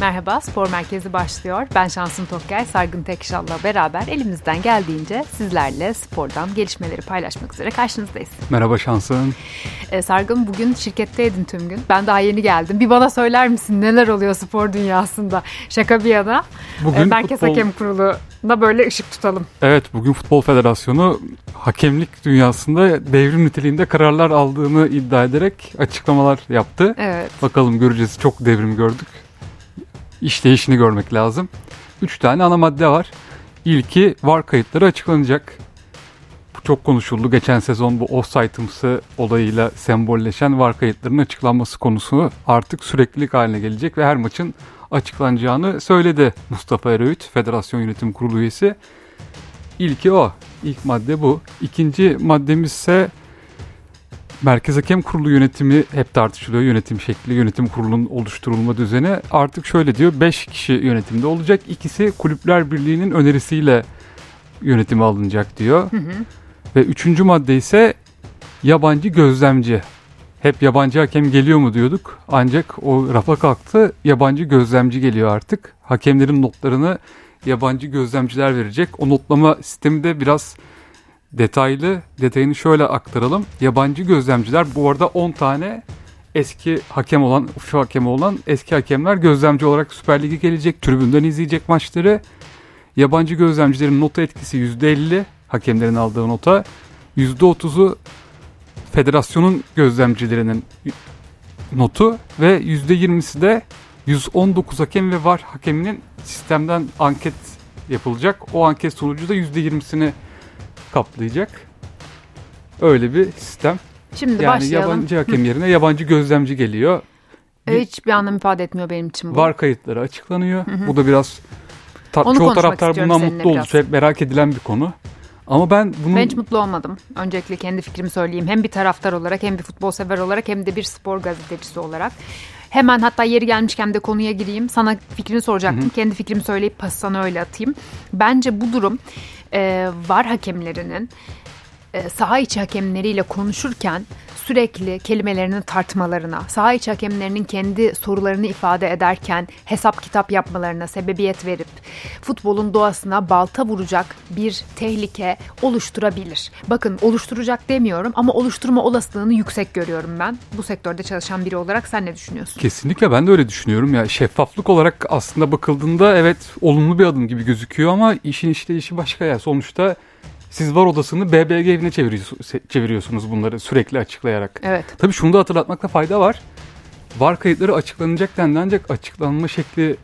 Merhaba, Spor Merkezi başlıyor. Ben Şansın Tokkay, Sargın Tekşal'la beraber elimizden geldiğince sizlerle spordan gelişmeleri paylaşmak üzere karşınızdayız. Merhaba Şansın. Ee, Sargın bugün şirketteydin tüm gün. Ben daha yeni geldim. Bir bana söyler misin neler oluyor spor dünyasında? Şaka bir yana. Bugün Ee, Merkez futbol... Hakem Kurulu'na böyle ışık tutalım. Evet, bugün Futbol Federasyonu hakemlik dünyasında devrim niteliğinde kararlar aldığını iddia ederek açıklamalar yaptı. Evet. Bakalım göreceğiz. Çok devrim gördük. İşleyişini görmek lazım. Üç tane ana madde var. İlki VAR kayıtları açıklanacak. Bu çok konuşuldu. Geçen sezon bu offside'ımsı olayıyla sembolleşen VAR kayıtlarının açıklanması konusu artık süreklilik haline gelecek ve her maçın açıklanacağını söyledi Mustafa Eroğut, Federasyon Yönetim Kurulu üyesi. İlki o. İlk madde bu. İkinci maddemiz ise Merkez Hakem Kurulu yönetimi hep tartışılıyor. Yönetim şekli, yönetim kurulunun oluşturulma düzeni. Artık şöyle diyor 5 kişi yönetimde olacak. İkisi Kulüpler Birliği'nin önerisiyle yönetime alınacak diyor. Hı hı. Ve üçüncü madde ise yabancı gözlemci. Hep yabancı hakem geliyor mu diyorduk. Ancak o rafa kalktı. Yabancı gözlemci geliyor artık. Hakemlerin notlarını yabancı gözlemciler verecek. O notlama sistemi de biraz detaylı. Detayını şöyle aktaralım. Yabancı gözlemciler bu arada 10 tane eski hakem olan, FIFA hakemi olan eski hakemler gözlemci olarak Süper Lig'e gelecek. Tribünden izleyecek maçları. Yabancı gözlemcilerin nota etkisi %50. Hakemlerin aldığı nota. %30'u federasyonun gözlemcilerinin notu ve %20'si de 119 hakem ve var hakeminin sistemden anket yapılacak. O anket sonucu da %20'sini kaplayacak. Öyle bir sistem. Şimdi Yani başlayalım. yabancı hakem yerine yabancı gözlemci geliyor. Ee, Hiçbir anlam ifade etmiyor benim için bu. Var kayıtları açıklanıyor. Bu da biraz ta- Onu çoğu taraftar bundan mutlu oldu. Hep merak edilen bir konu. Ama ben bunun Ben hiç mutlu olmadım. Öncelikle kendi fikrimi söyleyeyim. Hem bir taraftar olarak hem bir futbol sever olarak hem de bir spor gazetecisi olarak. Hemen hatta yeri gelmişken de konuya gireyim. Sana fikrini soracaktım. Kendi fikrimi söyleyip pas sana öyle atayım. Bence bu durum e, var hakemlerinin saha içi hakemleriyle konuşurken sürekli kelimelerini tartmalarına, saha içi hakemlerinin kendi sorularını ifade ederken hesap kitap yapmalarına sebebiyet verip futbolun doğasına balta vuracak bir tehlike oluşturabilir. Bakın oluşturacak demiyorum ama oluşturma olasılığını yüksek görüyorum ben. Bu sektörde çalışan biri olarak sen ne düşünüyorsun? Kesinlikle ben de öyle düşünüyorum. Ya şeffaflık olarak aslında bakıldığında evet olumlu bir adım gibi gözüküyor ama işin işleyişi başka ya. Sonuçta siz var odasını BBG evine çeviriyorsunuz, bunları sürekli açıklayarak. Evet. Tabii şunu da hatırlatmakta fayda var. Var kayıtları açıklanacak dendi ancak açıklanma şekli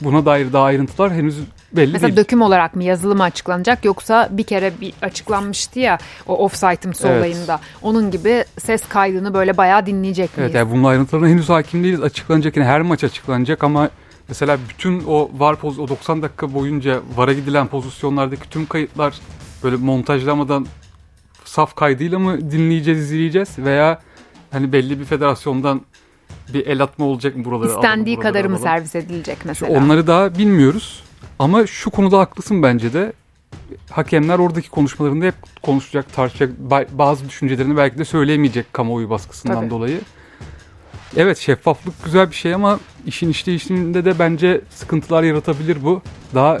buna dair daha ayrıntılar henüz belli Mesela değil. döküm olarak mı yazılı mı açıklanacak yoksa bir kere bir açıklanmıştı ya o offside'ımsı Evet. olayında. Onun gibi ses kaydını böyle bayağı dinleyecek miyiz? Evet yani bunun ayrıntılarına henüz hakim değiliz. Açıklanacak yani her maç açıklanacak ama mesela bütün o var poz o 90 dakika boyunca VAR'a gidilen pozisyonlardaki tüm kayıtlar böyle montajlamadan saf kaydıyla mı dinleyeceğiz, izleyeceğiz veya hani belli bir federasyondan bir el atma olacak mı buraları alalım, İstendiği buraları kadarı mı alalım. servis edilecek mesela? Onları daha bilmiyoruz. Ama şu konuda haklısın bence de. Hakemler oradaki konuşmalarında hep konuşacak, tartışacak. ba- Bazı düşüncelerini belki de söyleyemeyecek kamuoyu baskısından Tabii. dolayı. Evet şeffaflık güzel bir şey ama işin işleyişinde de bence sıkıntılar yaratabilir bu. Daha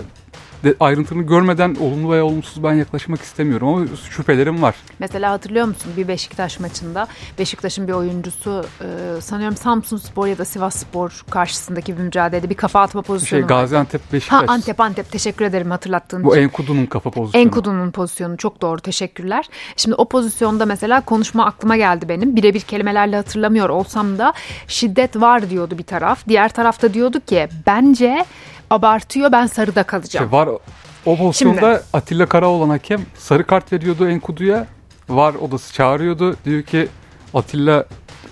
de ayrıntını görmeden olumlu veya olumsuz ben yaklaşmak istemiyorum ama şüphelerim var. Mesela hatırlıyor musun bir Beşiktaş maçında Beşiktaş'ın bir oyuncusu e, sanıyorum Samsun Spor ya da Sivas Spor karşısındaki bir mücadelede bir kafa atma pozisyonu şey. Gaziantep Ha Beşiktaş. Antep Antep teşekkür ederim hatırlattığın Bu için. Enkudu'nun kafa pozisyonu. Enkudu'nun pozisyonu çok doğru teşekkürler. Şimdi o pozisyonda mesela konuşma aklıma geldi benim. Birebir kelimelerle hatırlamıyor olsam da şiddet var diyordu bir taraf. Diğer tarafta diyordu ki bence abartıyor ben sarıda kalacağım. İşte var o pozisyonda Atilla Karaoğlan hakem sarı kart veriyordu Enkudu'ya. Var odası çağırıyordu. Diyor ki Atilla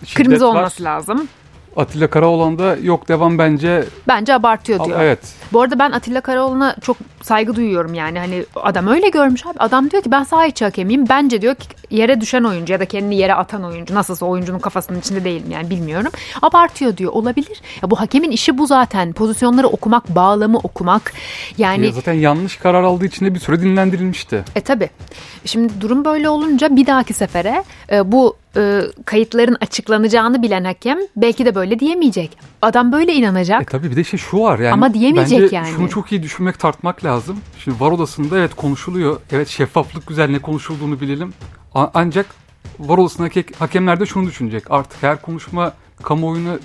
şiddet Kırmızı var. olması lazım. Atilla Karaoğlan da yok devam bence. Bence abartıyor diyor. Evet. Bu arada ben Atilla Karaoğlu'na çok saygı duyuyorum yani. Hani adam öyle görmüş abi. Adam diyor ki ben saha içi hakemiyim. Bence diyor ki yere düşen oyuncu ya da kendini yere atan oyuncu. Nasılsa oyuncunun kafasının içinde değilim yani bilmiyorum. Abartıyor diyor. Olabilir. Ya bu hakemin işi bu zaten. Pozisyonları okumak, bağlamı okumak. Yani Ya zaten yanlış karar aldığı için de bir süre dinlendirilmişti. e tabi. Şimdi durum böyle olunca bir dahaki sefere e, bu e, kayıtların açıklanacağını bilen hakem belki de böyle diyemeyecek. Adam böyle inanacak. E tabii bir de şey şu var yani. Ama diyemeyecek bence yani. şunu çok iyi düşünmek tartmak lazım. Şimdi var odasında evet konuşuluyor. Evet şeffaflık güzel ne konuşulduğunu bilelim. A- ancak var odasındaki hakemler de şunu düşünecek. Artık her konuşma kamuoyuna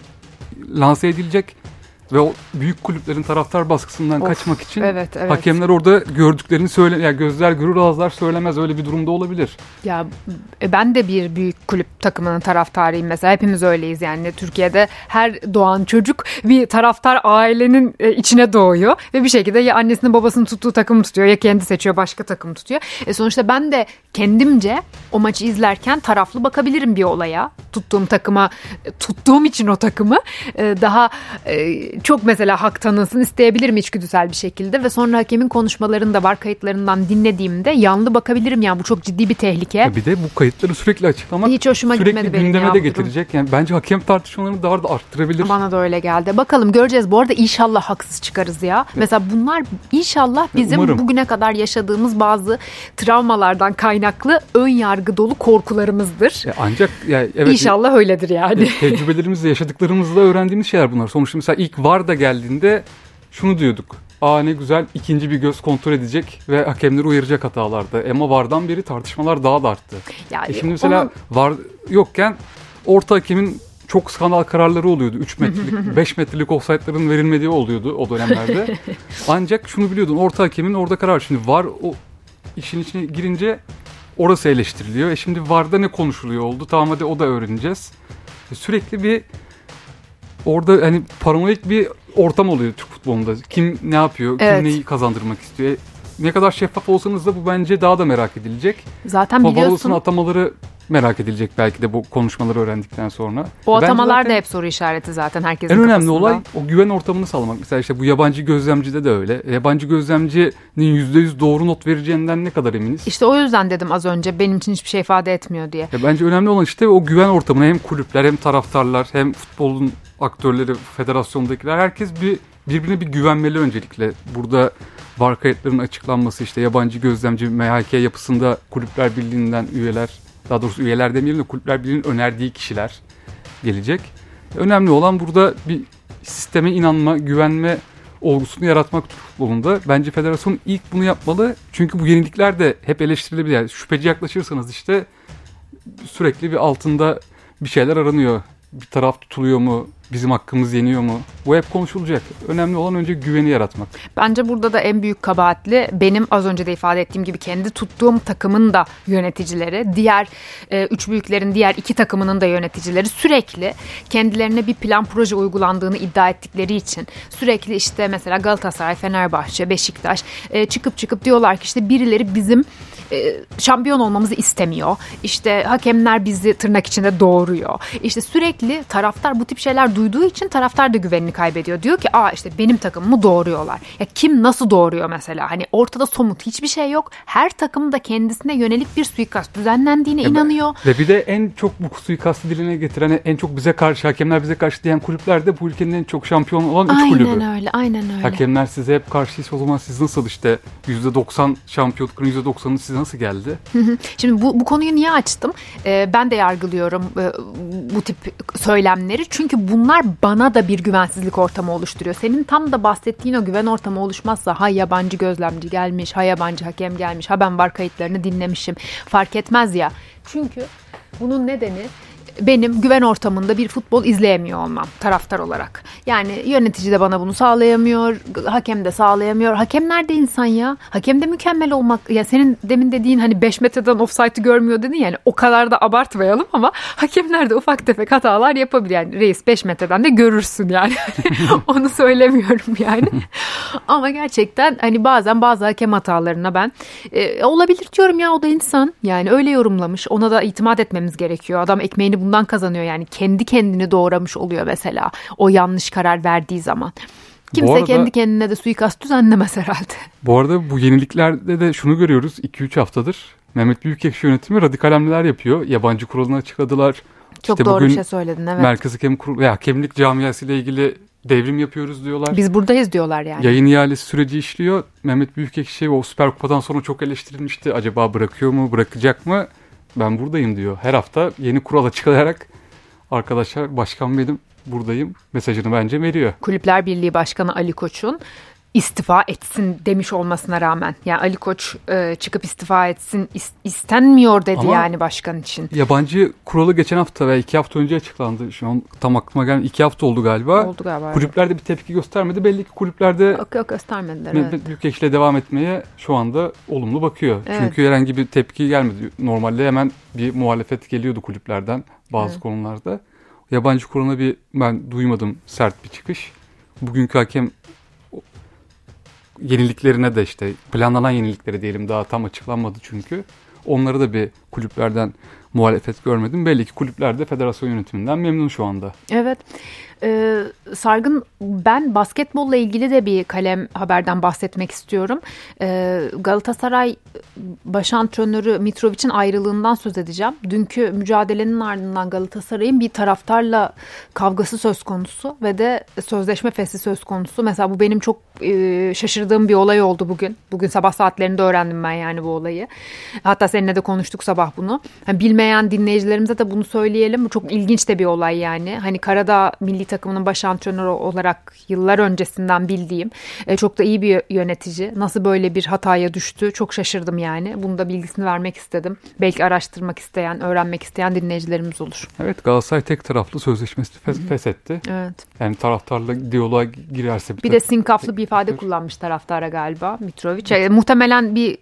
lanse edilecek ve o büyük kulüplerin taraftar baskısından Of, kaçmak için evet, evet. hakemler orada gördüklerini söyle ya gözler görür ağızlar söylemez öyle bir durumda olabilir. Ya e, ben de bir büyük kulüp takımının taraftarıyım mesela. Hepimiz öyleyiz yani. Türkiye'de her doğan çocuk bir taraftar ailenin e, içine doğuyor ve bir şekilde ya annesinin babasının tuttuğu takımı tutuyor ya kendi seçiyor başka takım tutuyor. E sonuçta ben de kendimce o maçı izlerken taraflı bakabilirim bir olaya. Tuttuğum takıma, e, tuttuğum için o takımı daha çok mesela hak tanınsın isteyebilirim içgüdüsel bir şekilde ve sonra hakemin konuşmalarını da var kayıtlarından dinlediğimde yanlı bakabilirim yani bu çok ciddi bir tehlike. Ya bir de bu kayıtları sürekli açıklamak Hiç hoşuma sürekli gitmedi benim gündeme de getirecek. Yani bence hakem tartışmalarını daha da arttırabilir. Bana da öyle geldi. Bakalım göreceğiz. Bu arada inşallah haksız çıkarız ya. Mesela bunlar inşallah bizim Umarım. bugüne kadar yaşadığımız bazı travmalardan kaynaklı ön yargı dolu korkularımızdır. Ya ancak ya evet İnşallah öyledir yani. te- tecrübelerimizle yaşadıklarımızla öğrendiğimiz şeyler bunlar. Sonuçta mesela ilk VAR da geldiğinde şunu diyorduk. Aa ne güzel ikinci bir göz kontrol edecek ve hakemleri uyaracak hatalarda. Ama VAR'dan beri tartışmalar daha da arttı. Yani E şimdi mesela onun- VAR yokken orta hakemin çok skandal kararları oluyordu. 3 metrelik, 5 metrelik offside'ların verilmediği oluyordu o dönemlerde. Ancak şunu biliyordun orta hakemin orada karar. Şimdi VAR o işin içine girince orası eleştiriliyor. E şimdi VAR'da ne konuşuluyor oldu? Tamam hadi o da öğreneceğiz. E sürekli bir orada hani paranoyak bir ortam oluyor Türk futbolunda. Kim ne yapıyor? Evet. Kim neyi kazandırmak istiyor? E ne kadar şeffaf olsanız da bu bence daha da merak edilecek. zaten Babalos'un biliyorsun atamaları merak edilecek belki de bu konuşmaları öğrendikten sonra. o atamalar zaten da hep soru işareti zaten herkesin en önemli kafasında. olay o güven ortamını sağlamak. Mesela işte bu yabancı gözlemcide de öyle. Yabancı gözlemcinin %100 doğru not vereceğinden ne kadar eminiz? İşte o yüzden dedim az önce benim için hiçbir şey ifade etmiyor diye. Ya bence önemli olan işte o güven ortamını hem kulüpler hem taraftarlar hem futbolun aktörleri, federasyondakiler herkes bir birbirine bir güvenmeli öncelikle. Burada var kayıtlarının açıklanması işte yabancı gözlemci MHK yapısında kulüpler birliğinden üyeler daha doğrusu üyeler demeyelim de kulüpler birliğinin önerdiği kişiler gelecek. Önemli olan burada bir sisteme inanma, güvenme olgusunu yaratmak futbolunda. Bence federasyon ilk bunu yapmalı. Çünkü bu yenilikler de hep eleştirilebilir. Yani şüpheci yaklaşırsanız işte sürekli bir altında bir şeyler aranıyor. Bir taraf tutuluyor mu? Bizim hakkımız yeniyor mu? Bu hep konuşulacak. Önemli olan önce güveni yaratmak. Bence burada da en büyük kabahatli benim az önce de ifade ettiğim gibi kendi tuttuğum takımın da yöneticileri, diğer e, üç büyüklerin diğer iki takımının da yöneticileri sürekli kendilerine bir plan proje uygulandığını iddia ettikleri için sürekli işte mesela Galatasaray, Fenerbahçe, Beşiktaş e, çıkıp çıkıp diyorlar ki işte birileri bizim e, şampiyon olmamızı istemiyor. İşte hakemler bizi tırnak içinde doğuruyor. İşte sürekli taraftar bu tip şeyler duyduğu için taraftar da güvenini kaybediyor. Diyor ki aa işte benim takımımı doğuruyorlar. Ya kim nasıl doğuruyor mesela? Hani ortada somut hiçbir şey yok. Her takım da kendisine yönelik bir suikast düzenlendiğine inanıyor. Ve bir de en çok bu suikastı diline getiren, en çok bize karşı, hakemler bize karşı diyen kulüpler de bu ülkenin en çok şampiyon olan üç kulübü. Aynen öyle, aynen öyle. Hakemler size hep karşıysa o zaman siz nasıl işte %90 şampiyonlukların %90'ı size nasıl geldi? Şimdi bu, bu konuyu niye açtım? Ee, ben de yargılıyorum e, bu tip söylemleri. Çünkü bunlar bana da bir güvensizlik ortamı oluşturuyor. Senin tam da bahsettiğin o güven ortamı oluşmazsa ha yabancı gözlemci gelmiş, ha yabancı hakem gelmiş, ha ben var kayıtlarını dinlemişim. Fark etmez ya. Çünkü bunun nedeni benim güven ortamında bir futbol izleyemiyor olmam taraftar olarak. Yani yönetici de bana bunu sağlayamıyor, hakem de sağlayamıyor. Hakemler de insan ya. Hakem de mükemmel olmak. Ya senin demin dediğin hani 5 metreden offside'ı görmüyor dedin yani o kadar da abartmayalım ama hakemler de ufak tefek hatalar yapabilir. Yani reis 5 metreden de görürsün yani. Onu söylemiyorum yani. ama gerçekten hani bazen bazı hakem hatalarına ben e, olabilir diyorum ya o da insan. Yani öyle yorumlamış. Ona da itimat etmemiz gerekiyor. Adam ekmeğini bundan kazanıyor yani. Kendi kendini doğramış oluyor mesela. O yanlış karar verdiği zaman. Kimse arada- kendi kendine de suikast düzenlemez herhalde. Bu arada bu yeniliklerde de şunu görüyoruz 2-3 haftadır. Mehmet Büyükekşi yönetimi radikal hamleler yapıyor. Yabancı kuralını açıkladılar. Çok İşte doğru bugün bir şey söyledin evet. Merkez Hakem Kurulu ve hakemlik camiasıyla ilgili devrim yapıyoruz diyorlar. Biz buradayız diyorlar yani. Yayın ihalesi süreci işliyor. Mehmet Büyükekşi o Süper Kupa'dan sonra çok eleştirilmişti. Acaba bırakıyor mu, bırakacak mı? Ben buradayım diyor. Her hafta yeni kural açıklayarak arkadaşlar başkan benim buradayım mesajını bence veriyor. Kulüpler Birliği Başkanı Ali Koç'un istifa etsin demiş olmasına rağmen. Yani Ali Koç e, çıkıp istifa etsin istenmiyor dedi Ama yani başkan için. Yabancı kuralı geçen hafta veya iki hafta önce açıklandı. Şu an tam aklıma gelmedi. iki hafta oldu galiba. Oldu galiba. Kulüplerde bir tepki göstermedi. Belli ki kulüplerde yok, yok, göstermediler. Evet. Büyük devam etmeye şu anda olumlu bakıyor. Evet. Çünkü herhangi bir tepki gelmedi. Normalde hemen bir muhalefet geliyordu kulüplerden bazı evet. konularda. Yabancı kuralına bir ben duymadım sert bir çıkış. Bugünkü hakem yeniliklerine de işte planlanan yenilikleri diyelim daha tam açıklanmadı çünkü. Onları da bir kulüplerden muhalefet görmedim. Belli ki kulüpler de federasyon yönetiminden memnun şu anda. Evet. Ee, Sargın ben basketbolla ilgili de bir kalem haberden bahsetmek istiyorum. Ee, Galatasaray baş antrenörü Mitrovic'in ayrılığından söz edeceğim. Dünkü mücadelenin ardından Galatasaray'ın bir taraftarla kavgası söz konusu ve de sözleşme fesli söz konusu. Mesela bu benim çok e, şaşırdığım bir olay oldu bugün. Bugün sabah saatlerinde öğrendim ben yani bu olayı. Hatta seninle de konuştuk sabah bunu. Yani bilmeyen dinleyicilerimize de bunu söyleyelim. Bu çok ilginç de bir olay yani. Hani Karadağ milli takımının baş antrenörü olarak yıllar öncesinden bildiğim e, çok da iyi bir yönetici. Nasıl böyle bir hataya düştü çok şaşırdım yani. Bunu da bilgisini vermek istedim. Belki araştırmak isteyen, öğrenmek isteyen dinleyicilerimiz olur. Evet Galatasaray tek taraflı sözleşmesi fes feshetti. Evet. Yani taraftarla diyaloğa girerse bir, bir de sinkaflı bir ifade kullanmış taraftara galiba Mitrovic. E, muhtemelen bir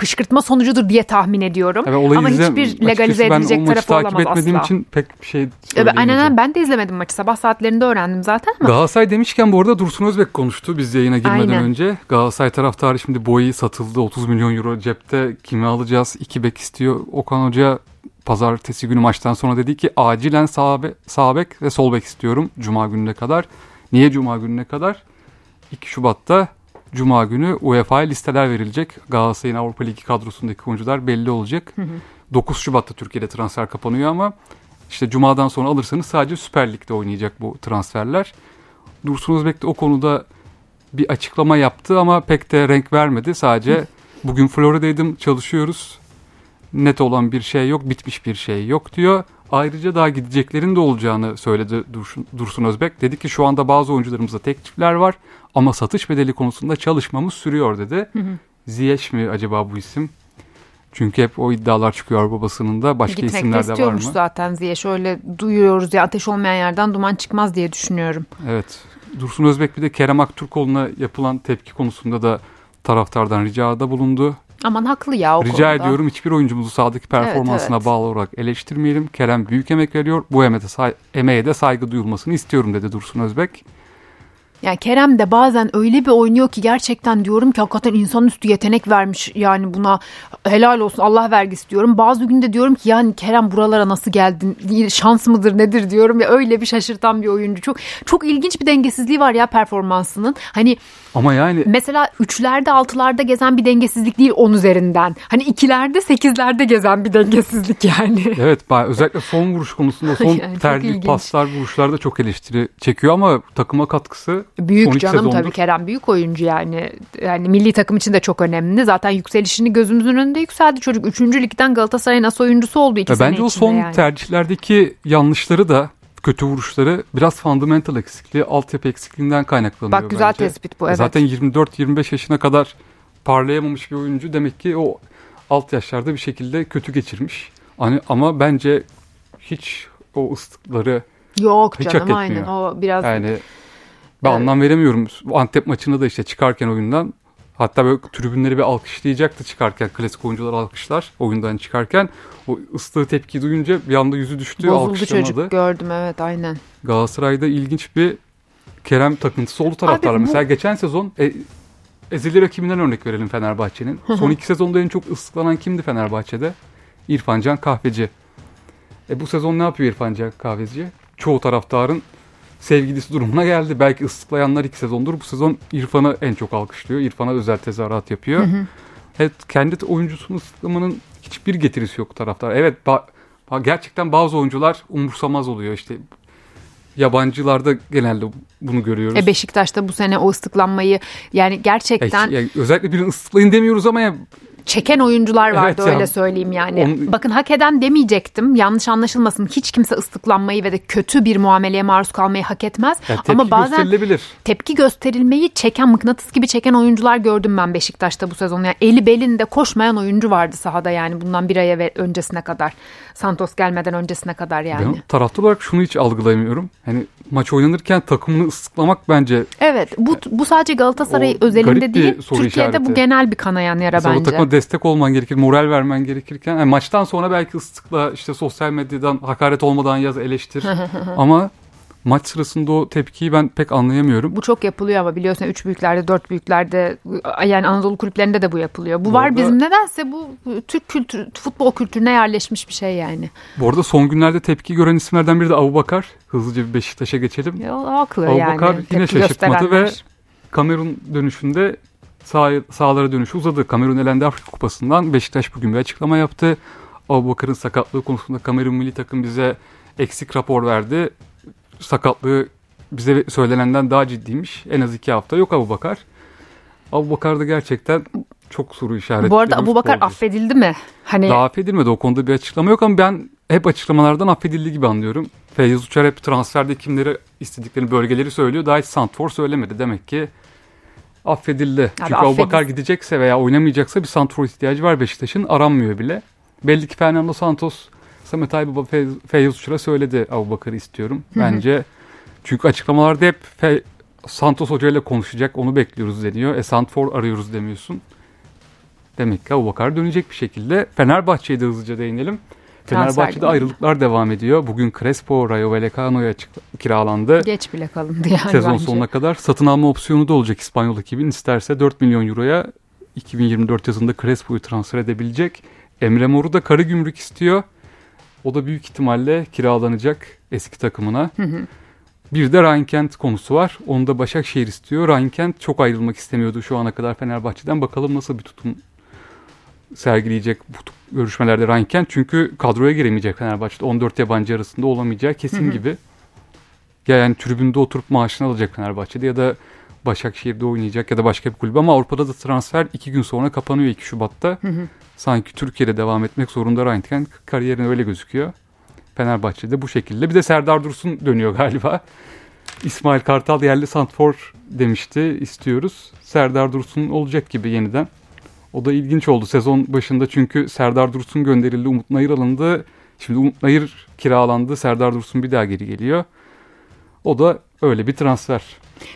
kışkırtma sonucudur diye tahmin ediyorum. Evet, Ama izle, hiçbir legalize edilecek tarafı olamaz asla. takip etmediğim asla. için pek bir şey evet, aynen ben de izlemedim maçı. Sabah saatlerinde öğrendim zaten ama. Galatasaray demişken bu arada Dursun Özbek konuştu biz yayına girmeden aynen. önce. Galatasaray taraftarı şimdi boyu satıldı. 30 milyon euro cepte. Kimi alacağız? İki bek istiyor. Okan Hoca pazartesi günü maçtan sonra dedi ki acilen sağ, be, sağ bek ve sol bek istiyorum Cuma gününe kadar. Niye Cuma gününe kadar? 2 Şubat'ta Cuma günü UEFA'ya listeler verilecek. Galatasaray'ın Avrupa Ligi kadrosundaki oyuncular belli olacak. Hı hı. 9 Şubat'ta Türkiye'de transfer kapanıyor ama işte Cuma'dan sonra alırsanız sadece Süper Lig'de oynayacak bu transferler. Dursun Özbek de o konuda bir açıklama yaptı ama pek de renk vermedi. Sadece bugün Florida'ydım çalışıyoruz. Net olan bir şey yok, bitmiş bir şey yok diyor. Ayrıca daha gideceklerin de olacağını söyledi Dursun, Dursun Özbek. Dedi ki şu anda bazı oyuncularımızda teklifler var ama satış bedeli konusunda çalışmamız sürüyor dedi. Hı hı. Ziyech mi acaba bu isim? Çünkü hep o iddialar çıkıyor babasının da. Başka Gitmek isimler de var mı? zaten Ziyech. Öyle duyuyoruz ya ateş olmayan yerden duman çıkmaz diye düşünüyorum. Evet. Dursun Özbek bir de Kerem Aktürkoğlu'na yapılan tepki konusunda da taraftardan ricada bulundu. Aman haklı ya o Rica konuda. ediyorum hiçbir oyuncumuzu sahadaki performansına evet, evet. bağlı olarak eleştirmeyelim. Kerem büyük emek veriyor. Bu emeğe de, de saygı duyulmasını istiyorum dedi Dursun Özbek. Yani Kerem de bazen öyle bir oynuyor ki gerçekten diyorum ki hakikaten insanüstü yetenek vermiş yani buna helal olsun Allah vergisi diyorum. Bazı günde diyorum ki yani Kerem buralara nasıl geldin şans mıdır nedir diyorum ya öyle bir şaşırtan bir oyuncu. Çok çok ilginç bir dengesizliği var ya performansının. Hani ama yani mesela üçlerde altılarda gezen bir dengesizlik değil on üzerinden. Hani ikilerde sekizlerde gezen bir dengesizlik yani. Evet özellikle son vuruş konusunda son yani tercih paslar vuruşlarda çok eleştiri çekiyor ama takıma katkısı Büyük canım sezondur. tabii Kerem büyük oyuncu yani. Yani milli takım için de çok önemli. Zaten yükselişini gözümüzün önünde yükseldi çocuk. Üçüncü ligden Galatasaray'ın as oyuncusu oldu iki ya sene Bence o son yani. tercihlerdeki yanlışları da kötü vuruşları biraz fundamental eksikliği, altyapı eksikliğinden kaynaklanıyor Bak güzel bence. tespit bu evet. Zaten 24-25 yaşına kadar parlayamamış bir oyuncu demek ki o alt yaşlarda bir şekilde kötü geçirmiş. Hani ama bence hiç o ıslıkları Yok hiç canım aynen o biraz yani ben evet. anlam veremiyorum. Antep maçında da işte çıkarken oyundan hatta böyle tribünleri bir alkışlayacaktı çıkarken. Klasik oyuncular alkışlar oyundan çıkarken. O ıslığı tepki duyunca bir anda yüzü düştü. Bozuldu çocuk gördüm evet aynen. Galatasaray'da ilginç bir Kerem takıntısı oldu taraftarlar. Bu... Mesela geçen sezon e, ezeli rakibinden örnek verelim Fenerbahçe'nin. Son iki sezonda en çok ıslıklanan kimdi Fenerbahçe'de? İrfan Can Kahveci. E bu sezon ne yapıyor İrfan Can Kahveci? Çoğu taraftarın sevgilisi durumuna geldi. Belki ıslıklayanlar iki sezondur. Bu sezon İrfan'ı en çok alkışlıyor. İrfan'a özel tezahürat yapıyor. Hı hı. Evet kendi oyuncusunu ıslıklamanın hiçbir getirisi yok taraftar. Evet ba- gerçekten bazı oyuncular umursamaz oluyor. İşte yabancılarda genelde bunu görüyoruz. E Beşiktaş'ta bu sene o ıslıklanmayı yani gerçekten... E, yani özellikle birini ıslıklayın demiyoruz ama ya çeken oyuncular vardı Evet ya. öyle söyleyeyim yani. On- Bakın hak eden demeyecektim. Yanlış anlaşılmasın. Hiç kimse ıslıklanmayı ve de kötü bir muameleye maruz kalmayı hak etmez. Ya tepki Ama bazen tepki gösterilmeyi çeken mıknatıs gibi çeken oyuncular gördüm ben Beşiktaş'ta bu sezon. Yani eli belinde koşmayan oyuncu vardı sahada yani bundan bir aya ve öncesine kadar. Santos gelmeden öncesine kadar yani. Ben taraftar olarak şunu hiç algılayamıyorum. Hani maç oynanırken takımını ıslıklamak bence Evet bu bu sadece Galatasaray O özelinde değil. Türkiye'de bu işareti. genel bir kanayan yara mesela bence. takıma destek olman gerekir, moral vermen gerekirken yani maçtan sonra belki ıslıkla işte sosyal medyadan hakaret olmadan yaz eleştir. Ama maç sırasında o tepkiyi ben pek anlayamıyorum. Bu çok yapılıyor ama biliyorsun üç büyüklerde, dört büyüklerde yani Anadolu kulüplerinde de bu yapılıyor. Bu, Bu var arada- bizim nedense bu Türk kültür, futbol kültürüne yerleşmiş bir şey yani. Bu arada son günlerde tepki gören isimlerden biri de Abubakar. Hızlıca bir Beşiktaş'a geçelim. Ya, haklı Abubakar yani. yine tepki şaşırtmadı ve Kamerun dönüşünde sağ, sahalara dönüşü uzadı. Kamerun elendi Afrika Kupası'ndan. Beşiktaş bugün bir açıklama yaptı. Abubakar'ın sakatlığı konusunda Kamerun milli takım bize eksik rapor verdi. Sakatlığı bize söylenenden daha ciddiymiş. En az iki hafta yok Abubakar. Abubakar da gerçekten çok soru işaretli. Bu arada Abubakar futbolcu. affedildi mi? Hani Daha affedilmedi o konuda bir açıklama yok ama ben hep açıklamalardan affedildi gibi anlıyorum. Feyyaz Uçar hep transferde kimleri istediklerini bölgeleri söylüyor. Daha hiç Santfor söylemedi. Demek ki affedildi. Çünkü affedildi. Abubakar gidecekse veya oynamayacaksa bir Santfor ihtiyacı var Beşiktaş'ın. Aranmıyor bile. Belli ki Fernando Santos Samet Aybaba Fe- Feyyaz Uçar'a söyledi Abubakar'ı istiyorum. Bence çünkü açıklamalarda hep Fe- Santos Hoca ile konuşacak onu bekliyoruz deniyor. E Santfor arıyoruz demiyorsun. Demek ki Abubakar dönecek bir şekilde. Fenerbahçe'ye de hızlıca değinelim. Transfer Fenerbahçe'de ayrılıklar devam ediyor. Bugün Crespo, Rayo Vallecano'ya kiralandı. geç bile kalındı yani Sezon bence. sonuna kadar satın alma opsiyonu da olacak İspanyol ekibin. İsterse 4 milyon euroya 2024 yazında Crespo'yu transfer edebilecek. Emre Mor'u da Karagümrük istiyor. O da büyük ihtimalle kiralanacak eski takımına. Bir de Ryan Kent konusu var. Onu da Başakşehir istiyor. Ryan Kent çok ayrılmak istemiyordu şu ana kadar Fenerbahçe'den. Bakalım nasıl bir tutum sergileyecek bu görüşmelerde Ryan Kent. Çünkü kadroya giremeyecek Fenerbahçe'de. 14 yabancı arasında olamayacağı kesin gibi. Ya yani tribünde oturup maaşını alacak Fenerbahçe'de ya da Başakşehir'de oynayacak ya da başka bir kulüp. Ama Avrupa'da da transfer 2 gün sonra kapanıyor 2 Şubat'ta. Sanki Türkiye'de devam etmek zorunda Ryan Kent. Kariyerine öyle gözüküyor. Fenerbahçe'de bu şekilde. Bir de Serdar Dursun dönüyor galiba. İsmail Kartal yerli santfor demişti istiyoruz. Serdar Dursun olacak gibi yeniden. O da ilginç oldu sezon başında çünkü Serdar Dursun gönderildi, Umut Nayır alındı. Şimdi Umut Nayır kiralandı, Serdar Dursun bir daha geri geliyor. O da öyle bir transfer.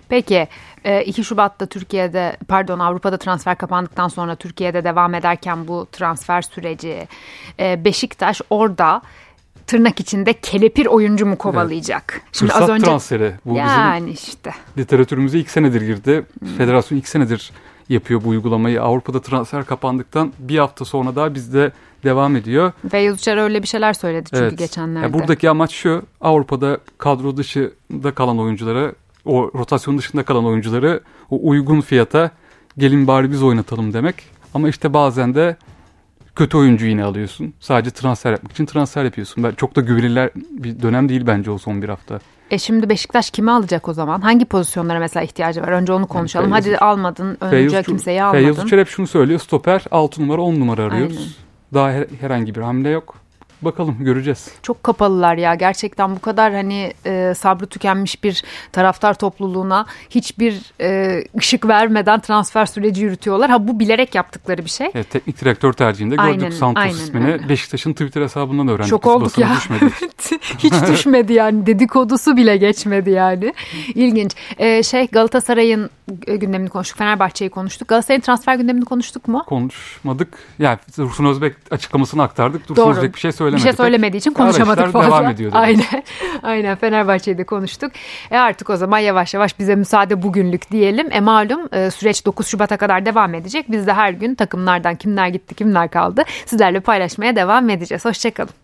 Peki e, 2 Şubat'ta Türkiye'de pardon Avrupa'da transfer kapandıktan sonra Türkiye'de devam ederken bu transfer süreci e, Beşiktaş orada tırnak içinde kelepir oyuncu mu kovalayacak? Şimdi Fırsat az önce transferi. Bu bizim yani işte literatürümüze ilk senedir girdi. Federasyon ilk senedir yapıyor bu uygulamayı. Avrupa'da transfer kapandıktan bir hafta sonra daha bizde devam ediyor. Feyyaz Uçar öyle bir şeyler söyledi çünkü Evet. geçenlerde. Ya buradaki amaç şu. Avrupa'da kadro dışında kalan oyunculara, o rotasyon dışında kalan oyuncuları o uygun fiyata gelin bari biz oynatalım demek. Ama işte bazen de kötü oyuncu yine alıyorsun. Sadece transfer yapmak için transfer yapıyorsun. Ben çok da güvenilir bir dönem değil bence o son bir hafta. E şimdi Beşiktaş kimi alacak o zaman? Hangi pozisyonlara mesela ihtiyacı var? Önce onu konuşalım. Feyyaz- Hadi almadın. Önce Feyyaz, kimseyi Feyyaz almadın. Uçar hep şunu söylüyor. Stoper 6 numara 10 numara arıyoruz. Aynen. Daha her- herhangi bir hamle yok. Bakalım göreceğiz. Çok kapalılar ya gerçekten bu kadar hani e, sabrı tükenmiş bir taraftar topluluğuna hiçbir e, ışık vermeden transfer süreci yürütüyorlar. Ha bu bilerek yaptıkları bir şey. Evet, teknik direktör tercihinde Aynen, gördük Santos aynen ismini. öyle. Beşiktaş'ın Twitter hesabından öğrendik. Biz olduk ya. düşmedi. Hiç düşmedi yani dedikodusu bile geçmedi yani. İlginç. E, şey Galatasaray'ın gündemini konuştuk. Fenerbahçe'yi konuştuk. Galatasaray'ın transfer gündemini konuştuk mu? konuşmadık. Yani Dursun Özbek açıklamasını aktardık. Dursun Doğru. Özbek bir şey söylemedi. Bir şey söylemediği için konuşamadık fazla. devam ediyor dedi. Aynen. Aynen Fenerbahçe'yi de konuştuk. E artık o zaman yavaş yavaş bize müsaade bugünlük diyelim. E malum e, süreç 9 Şubat'a kadar devam edecek. Biz de her gün takımlardan kimler gitti kimler kaldı sizlerle paylaşmaya devam edeceğiz. Hoşçakalın.